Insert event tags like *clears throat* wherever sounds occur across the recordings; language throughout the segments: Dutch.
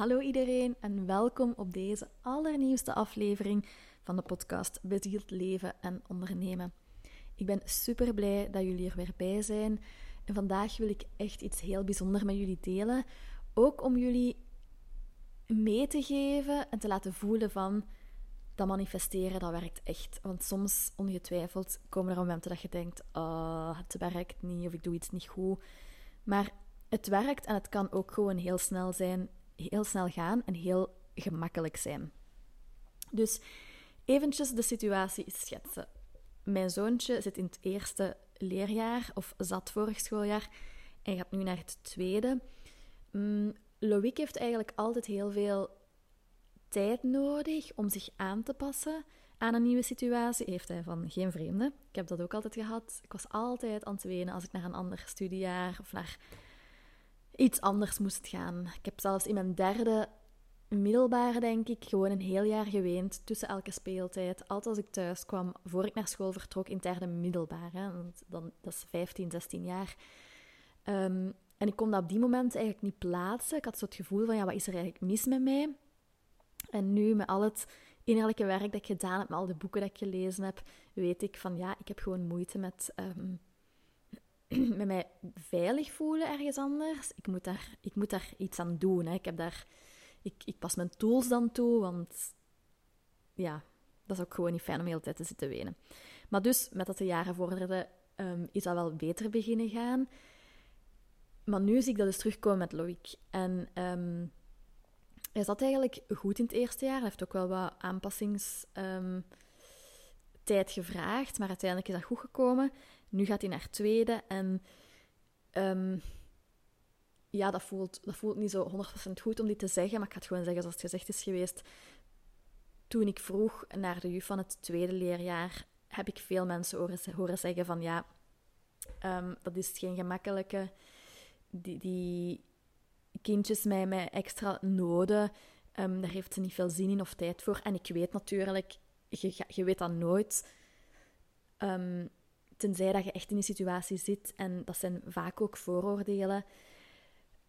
Hallo iedereen en welkom op deze allernieuwste aflevering van de podcast Bezield Leven en Ondernemen. Ik ben super blij dat jullie er weer bij zijn en vandaag wil ik echt iets heel bijzonders met jullie delen. Ook om jullie mee te geven en te laten voelen van dat manifesteren, dat werkt echt. Want soms, ongetwijfeld, komen er momenten dat je denkt, oh, het werkt niet of ik doe iets niet goed. Maar het werkt en het kan ook gewoon heel snel zijn, heel snel gaan en heel gemakkelijk zijn. Dus eventjes de situatie schetsen. Mijn zoontje zit in het eerste leerjaar, of zat vorig schooljaar, en gaat nu naar het tweede. Mm, Loïc heeft eigenlijk altijd heel veel tijd nodig om zich aan te passen aan een nieuwe situatie. Heeft hij van geen vreemde. Ik heb dat ook altijd gehad. Ik was altijd aan het wenen als ik naar een ander studiejaar of naar iets anders moest gaan. Ik heb zelfs in mijn derde middelbare, denk ik, gewoon een heel jaar geweend tussen elke speeltijd. Altijd als ik thuis kwam, voor ik naar school vertrok in derde middelbare. Dan, dat is 15, 16 jaar. Ehm, en ik kon dat op die moment eigenlijk niet plaatsen. Ik had zo het gevoel van, ja, wat is er eigenlijk mis met mij? En nu, met al het innerlijke werk dat ik gedaan heb, met al de boeken dat ik gelezen heb, weet ik van, ja, ik heb gewoon moeite met... Um, *clears throat* met mij veilig voelen ergens anders. Ik moet daar, ik moet daar iets aan doen. Hè. Ik, heb daar, ik, ik pas mijn tools dan toe, want ja, dat is ook gewoon niet fijn om de hele tijd te zitten wenen. Maar dus, met dat de jaren vorderden, um, is dat wel beter beginnen gaan. Maar nu zie ik dat dus terugkomen met Loïc. En um, hij zat eigenlijk goed in het eerste jaar. Hij heeft ook wel wat aanpassingstijd gevraagd, maar uiteindelijk is dat goed gekomen. Nu gaat hij naar tweede en um, ja, dat voelt, dat voelt niet zo 100% goed om dit te zeggen, maar ik ga het gewoon zeggen zoals het gezegd is geweest. Toen ik vroeg naar de juf van het tweede leerjaar, heb ik veel mensen horen, horen zeggen van ja, um, dat is geen gemakkelijke. Die, die kindjes met, extra noden, um, daar heeft ze niet veel zin in of tijd voor. En ik weet natuurlijk, je, weet dat nooit. Tenzij dat je echt in die situatie zit. En dat zijn vaak ook vooroordelen.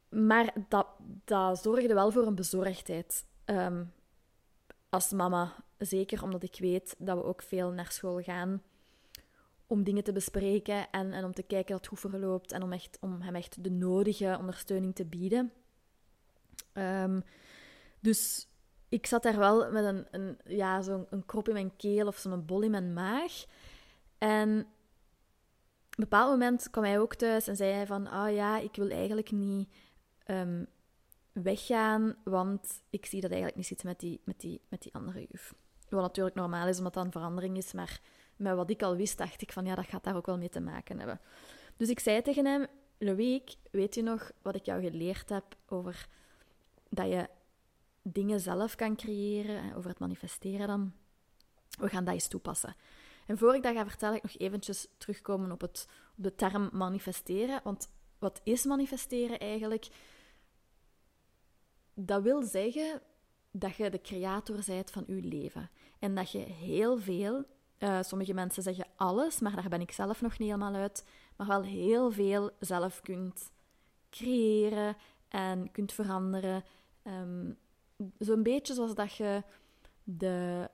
Maar dat, dat zorgde wel voor een bezorgdheid. Um, als mama. Zeker omdat ik weet dat we ook veel naar school gaan. Om dingen te bespreken en, en om te kijken dat het goed verloopt. En om, echt, om hem echt de nodige ondersteuning te bieden. Um, dus ik zat daar wel met een, een, ja, zo'n een krop in mijn keel of zo'n bol in mijn maag. En een bepaald moment kwam hij ook thuis en zei hij van, ah oh ja, ik wil eigenlijk niet um, weggaan, want ik zie dat eigenlijk niet zitten met die, met die, met die andere juf. Wat natuurlijk normaal is, omdat dat een verandering is, maar met wat ik al wist, dacht ik van, ja, dat gaat daar ook wel mee te maken hebben. Dus ik zei tegen hem, Loïc, weet je nog wat ik jou geleerd heb over dat je dingen zelf kan creëren, over het manifesteren dan? We gaan dat eens toepassen. En voor ik dat ga vertellen, ik nog eventjes terugkomen op, het, op de term manifesteren. Want wat is manifesteren eigenlijk? Dat wil zeggen dat je de creator bent van je leven. En dat je heel veel, uh, sommige mensen zeggen alles, maar daar ben ik zelf nog niet helemaal uit, maar wel heel veel zelf kunt creëren en kunt veranderen. Um, Zo'n beetje zoals dat je de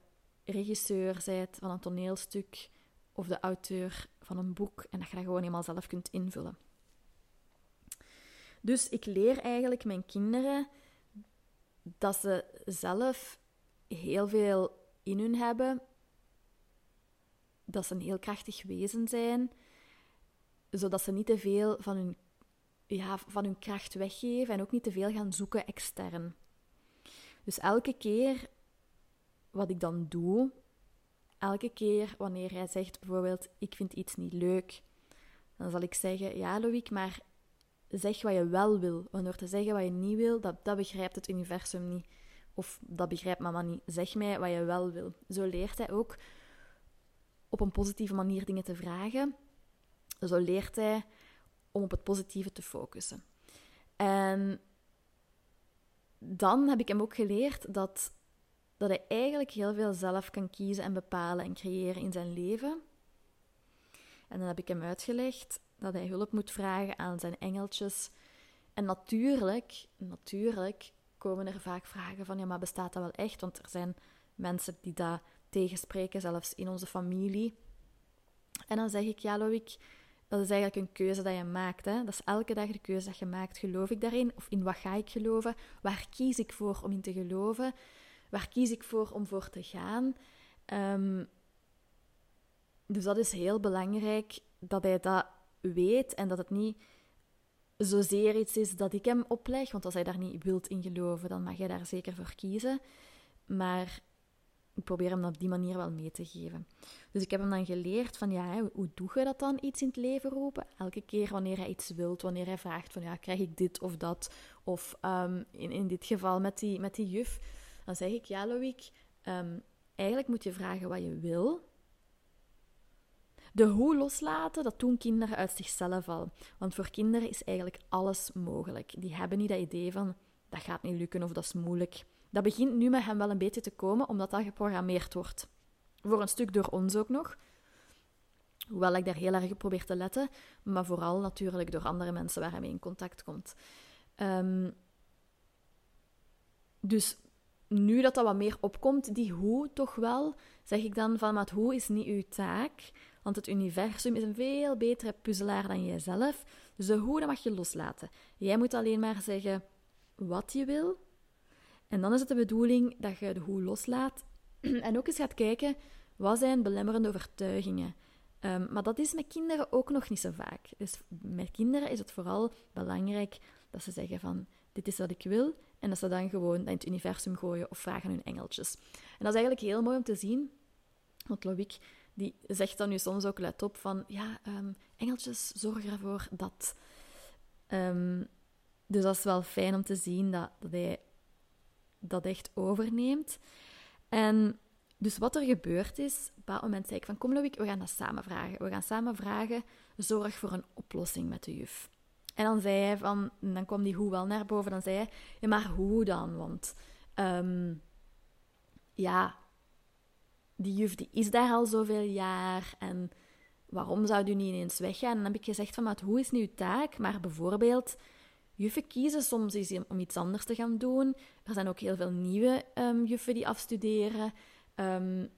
regisseur bent van een toneelstuk of de auteur van een boek en dat je dat gewoon helemaal zelf kunt invullen. Dus ik leer eigenlijk mijn kinderen dat ze zelf heel veel in hun hebben, dat ze een heel krachtig wezen zijn, zodat ze niet te veel van hun, ja, van hun kracht weggeven en ook niet te veel gaan zoeken extern. Dus elke keer wat ik dan doe, elke keer wanneer hij zegt bijvoorbeeld, ik vind iets niet leuk, dan zal ik zeggen, ja Loïc, maar zeg wat je wel wil. Want door te zeggen wat je niet wil, dat, dat begrijpt het universum niet. Of dat begrijpt mama niet. Zeg mij wat je wel wil. Zo leert hij ook op een positieve manier dingen te vragen. Zo leert hij om op het positieve te focussen. En dan heb ik hem ook geleerd dat dat hij eigenlijk heel veel zelf kan kiezen en bepalen en creëren in zijn leven. En dan heb ik hem uitgelegd dat hij hulp moet vragen aan zijn engeltjes. En natuurlijk, natuurlijk komen er vaak vragen van, ja, maar bestaat dat wel echt? Want er zijn mensen die dat tegenspreken, zelfs in onze familie. En dan zeg ik, ja, Loïc, dat is eigenlijk een keuze dat je maakt. Hè? Dat is elke dag de keuze dat je maakt. Geloof ik daarin? Of in wat ga ik geloven? Waar kies ik voor om in te geloven? Waar kies ik voor om voor te gaan? Ehm, dus dat is heel belangrijk dat hij dat weet en dat het niet zozeer iets is dat ik hem opleg. Want als hij daar niet wilt in geloven, dan mag hij daar zeker voor kiezen. Maar ik probeer hem op die manier wel mee te geven. Dus ik heb hem dan geleerd van, ja, hoe doe je dat dan, iets in het leven roepen? Elke keer wanneer hij iets wilt, wanneer hij vraagt van, ja, krijg ik dit of dat? Of um, in, in dit geval met die, met die juf, dan zeg ik, ja, Loïc, um, eigenlijk moet je vragen wat je wil. De hoe loslaten, dat doen kinderen uit zichzelf al. Want voor kinderen is eigenlijk alles mogelijk. Die hebben niet dat idee van, dat gaat niet lukken of dat is moeilijk. Dat begint nu met hem wel een beetje te komen, omdat dat geprogrammeerd wordt. Voor een stuk door ons ook nog. Hoewel ik daar heel erg op probeer te letten, maar vooral natuurlijk door andere mensen waar hij mee in contact komt. Um, dus nu dat dat wat meer opkomt, die hoe toch wel, zeg ik dan van, maar het hoe is niet uw taak, want het universum is een veel betere puzzelaar dan jijzelf. Dus de hoe, dat mag je loslaten. Jij moet alleen maar zeggen wat je wil en dan is het de bedoeling dat je de hoe loslaat *clears throat* en ook eens gaat kijken wat zijn belemmerende overtuigingen. Um, maar dat is met kinderen ook nog niet zo vaak. Dus met kinderen is het vooral belangrijk dat ze zeggen van dit is wat ik wil en dat ze dan gewoon in het universum gooien of vragen hun engeltjes. En dat is eigenlijk heel mooi om te zien, want Loïc die zegt dan nu soms ook let op van ja, um, engeltjes zorgen ervoor dat. Um, dus dat is wel fijn om te zien dat, dat hij dat echt overneemt. En dus wat er gebeurd is, op bepaald moment zei ik van kom Loïc, we gaan dat samen vragen. We gaan samen vragen, zorg voor een oplossing met de juf. En dan zei hij van, dan kwam die hoe wel naar boven, dan zei hij, ja maar hoe dan? Want um, ja, die juf die is daar al zoveel jaar en waarom zou u niet ineens weggaan? En dan heb ik gezegd van, maar hoe is nu uw taak? Maar bijvoorbeeld juffen kiezen soms is om iets anders te gaan doen. Er zijn ook heel veel nieuwe um, juffen die afstuderen. Um,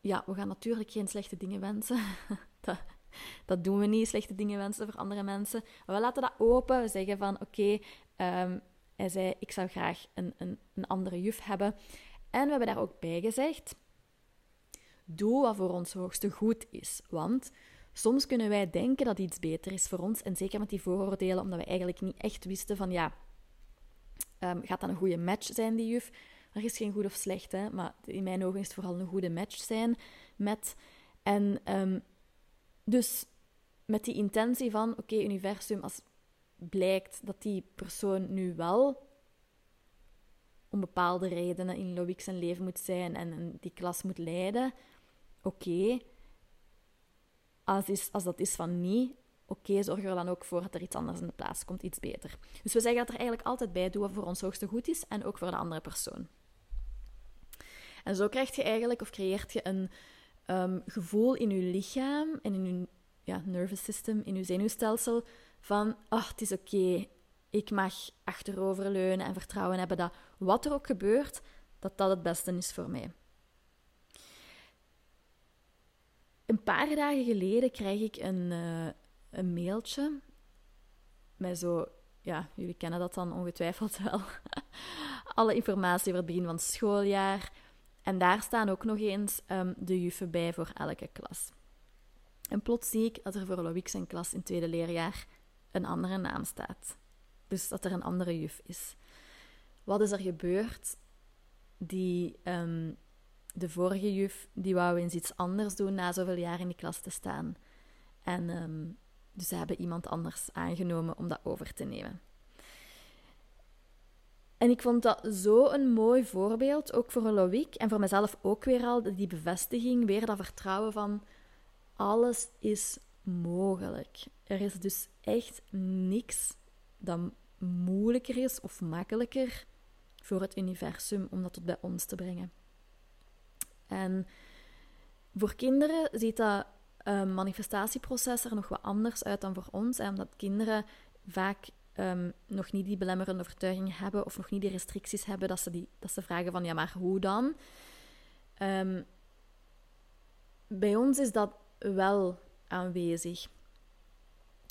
ja, we gaan natuurlijk geen slechte dingen wensen. *laughs* dat, dat, doen we niet, slechte dingen wensen voor andere mensen. Maar we laten dat open. We zeggen van, oké, um, hij zei, ik zou graag een, een, een andere juf hebben. En we hebben daar ook bij gezegd, doe wat voor ons hoogste goed is. Want Soms kunnen wij denken dat iets beter is voor ons. En zeker met die vooroordelen, omdat we eigenlijk niet echt wisten van ja, um, gaat dat een goede match zijn, die juf? Er is geen goed of slecht, hè? maar in mijn ogen is het vooral een goede match zijn met. En um, dus met die intentie van, oké, universum, als blijkt dat die persoon nu wel om bepaalde redenen in Loïc zijn leven moet zijn en, die klas moet leiden, oké, als, is, als dat is van niet, oké, zorg er dan ook voor dat er iets anders in de plaats komt, iets beter. Dus we zeggen dat er eigenlijk altijd bij doen wat voor ons hoogste goed is en ook voor de andere persoon. En zo krijg je eigenlijk, of creëert je een um, gevoel in je lichaam en in je ja, nervous system, in je zenuwstelsel, van, ach, het is oké, ik mag achteroverleunen en vertrouwen hebben dat wat er ook gebeurt, dat dat het beste is voor mij. Een paar dagen geleden krijg ik een, uh, een mailtje met zo, ja, jullie kennen dat dan ongetwijfeld wel. *laughs* Alle informatie over het begin van het schooljaar. En daar staan ook nog eens um, de juffen bij voor elke klas. En plots zie ik dat er voor Loïc zijn klas in tweede leerjaar een andere naam staat. Dus dat er een andere juf is. Wat is er gebeurd? Die um, de vorige juf, die wou eens iets anders doen na zoveel jaar in die klas te staan. En um, dus ze hebben iemand anders aangenomen om dat over te nemen. En ik vond dat zo een mooi voorbeeld, ook voor Loïc en voor mezelf ook weer al, die bevestiging, weer dat vertrouwen van alles is mogelijk. Er is dus echt niks dat moeilijker is of makkelijker voor het universum om dat tot bij ons te brengen. En voor kinderen ziet dat manifestatieproces er nog wat anders uit dan voor ons, omdat kinderen vaak ehm, nog niet die belemmerende overtuiging hebben of nog niet die restricties hebben, dat ze, die, dat ze vragen van ja, maar hoe dan? Ehm, bij ons is dat wel aanwezig.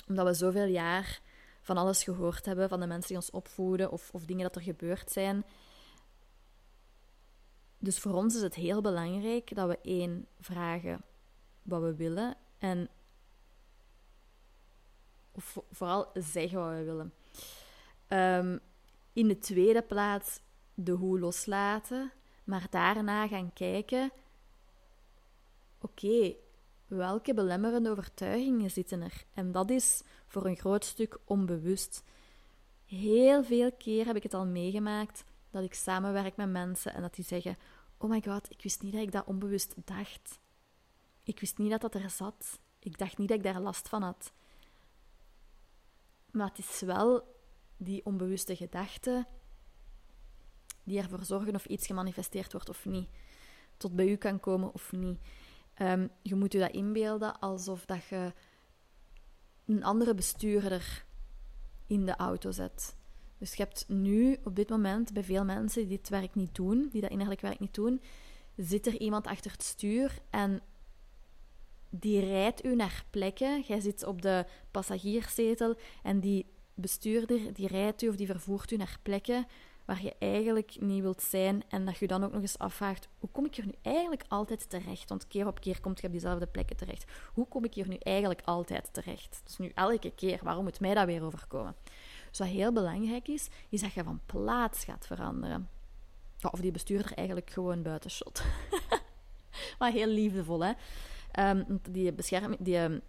Omdat we zoveel jaar van alles gehoord hebben, van de mensen die ons opvoeden of, of dingen dat er gebeurd zijn. Dus voor ons is het heel belangrijk dat we één vragen wat we willen en vooral zeggen wat we willen. Ehm, in de tweede plaats de hoe loslaten, maar daarna gaan kijken: oké, welke belemmerende overtuigingen zitten er? En dat is voor een groot stuk onbewust. Heel veel keer heb ik het al meegemaakt dat ik samenwerk met mensen en dat die zeggen: Oh my god, ik wist niet dat ik dat onbewust dacht. Ik wist niet dat dat er zat. Ik dacht niet dat ik daar last van had. Maar het is wel die onbewuste gedachten die ervoor zorgen of iets gemanifesteerd wordt of niet. Tot bij u kan komen of niet. Ehm, je moet je dat inbeelden alsof dat je een andere bestuurder in de auto zet. Dus je hebt nu op dit moment bij veel mensen die dit werk niet doen, die dat innerlijk werk niet doen, zit er iemand achter het stuur en die rijdt u naar plekken. Jij zit op de passagierszetel en die bestuurder die rijdt u of die vervoert u naar plekken waar je eigenlijk niet wilt zijn en dat je dan ook nog eens afvraagt, hoe kom ik hier nu eigenlijk altijd terecht? Want keer op keer komt je op diezelfde plekken terecht. Hoe kom ik hier nu eigenlijk altijd terecht? Dus nu elke keer, waarom moet mij dat weer overkomen? Dus wat heel belangrijk is, is dat je van plaats gaat veranderen. Of die bestuurder eigenlijk gewoon buitenshot. *laughs* maar heel liefdevol, hè? Um, die, die ehm,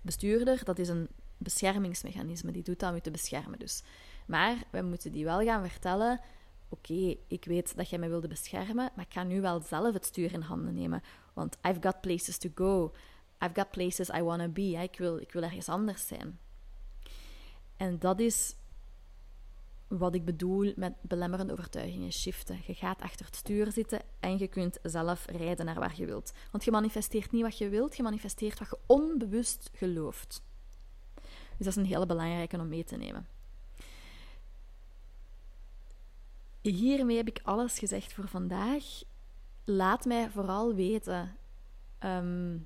bestuurder, dat is een beschermingsmechanisme. Die doet dat om te beschermen. Dus. Maar we moeten die wel gaan vertellen. Oké, ik weet dat jij mij wilde beschermen, maar ik ga nu wel zelf het stuur in handen nemen. Want I've got places to go. I've got places I want to be. Ik wil, ik wil ergens anders zijn. En dat is wat ik bedoel met belemmerende overtuigingen shiften. Je gaat achter het stuur zitten en je kunt zelf rijden naar waar je wilt. Want je manifesteert niet wat je wilt, je manifesteert wat je onbewust gelooft. Dus dat is een hele belangrijke om mee te nemen. Hiermee heb ik alles gezegd voor vandaag. Laat mij vooral weten ehm,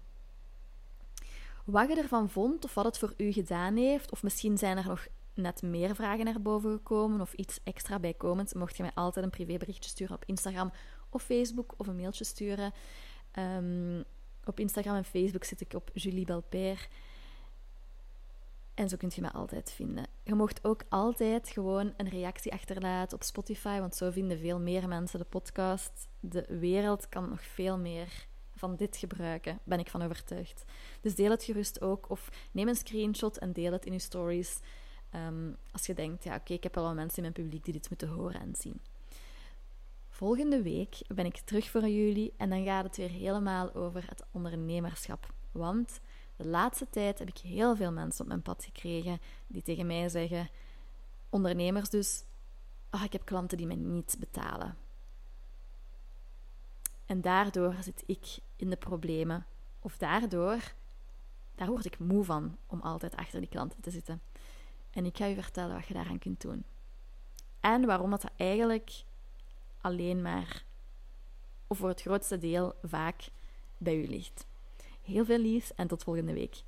wat je ervan vond of wat het voor u gedaan heeft. Of misschien zijn er nog net meer vragen naar boven gekomen of iets extra bijkomend. Mocht je mij altijd een privéberichtje sturen op Instagram of Facebook of een mailtje sturen. Ehm, op Instagram en Facebook zit ik op Julie Belper. En zo kunt je me altijd vinden. Je mocht ook altijd gewoon een reactie achterlaten op Spotify, want zo vinden veel meer mensen de podcast. De wereld kan nog veel meer van dit gebruiken, ben ik van overtuigd. Dus deel het gerust ook, of neem een screenshot en deel het in je stories. Ehm, als je denkt, ja oké, ik heb wel mensen in mijn publiek die dit moeten horen en zien. Volgende week ben ik terug voor jullie en dan gaat het weer helemaal over het ondernemerschap. Want de laatste tijd heb ik heel veel mensen op mijn pad gekregen die tegen mij zeggen, ondernemers dus, oh, ik heb klanten die mij niet betalen. En daardoor zit ik in de problemen. Of daardoor, daar word ik moe van om altijd achter die klanten te zitten. En ik ga je vertellen wat je daaraan kunt doen. En waarom dat eigenlijk alleen maar, of voor het grootste deel vaak, bij u ligt. Heel veel liefs en tot volgende week.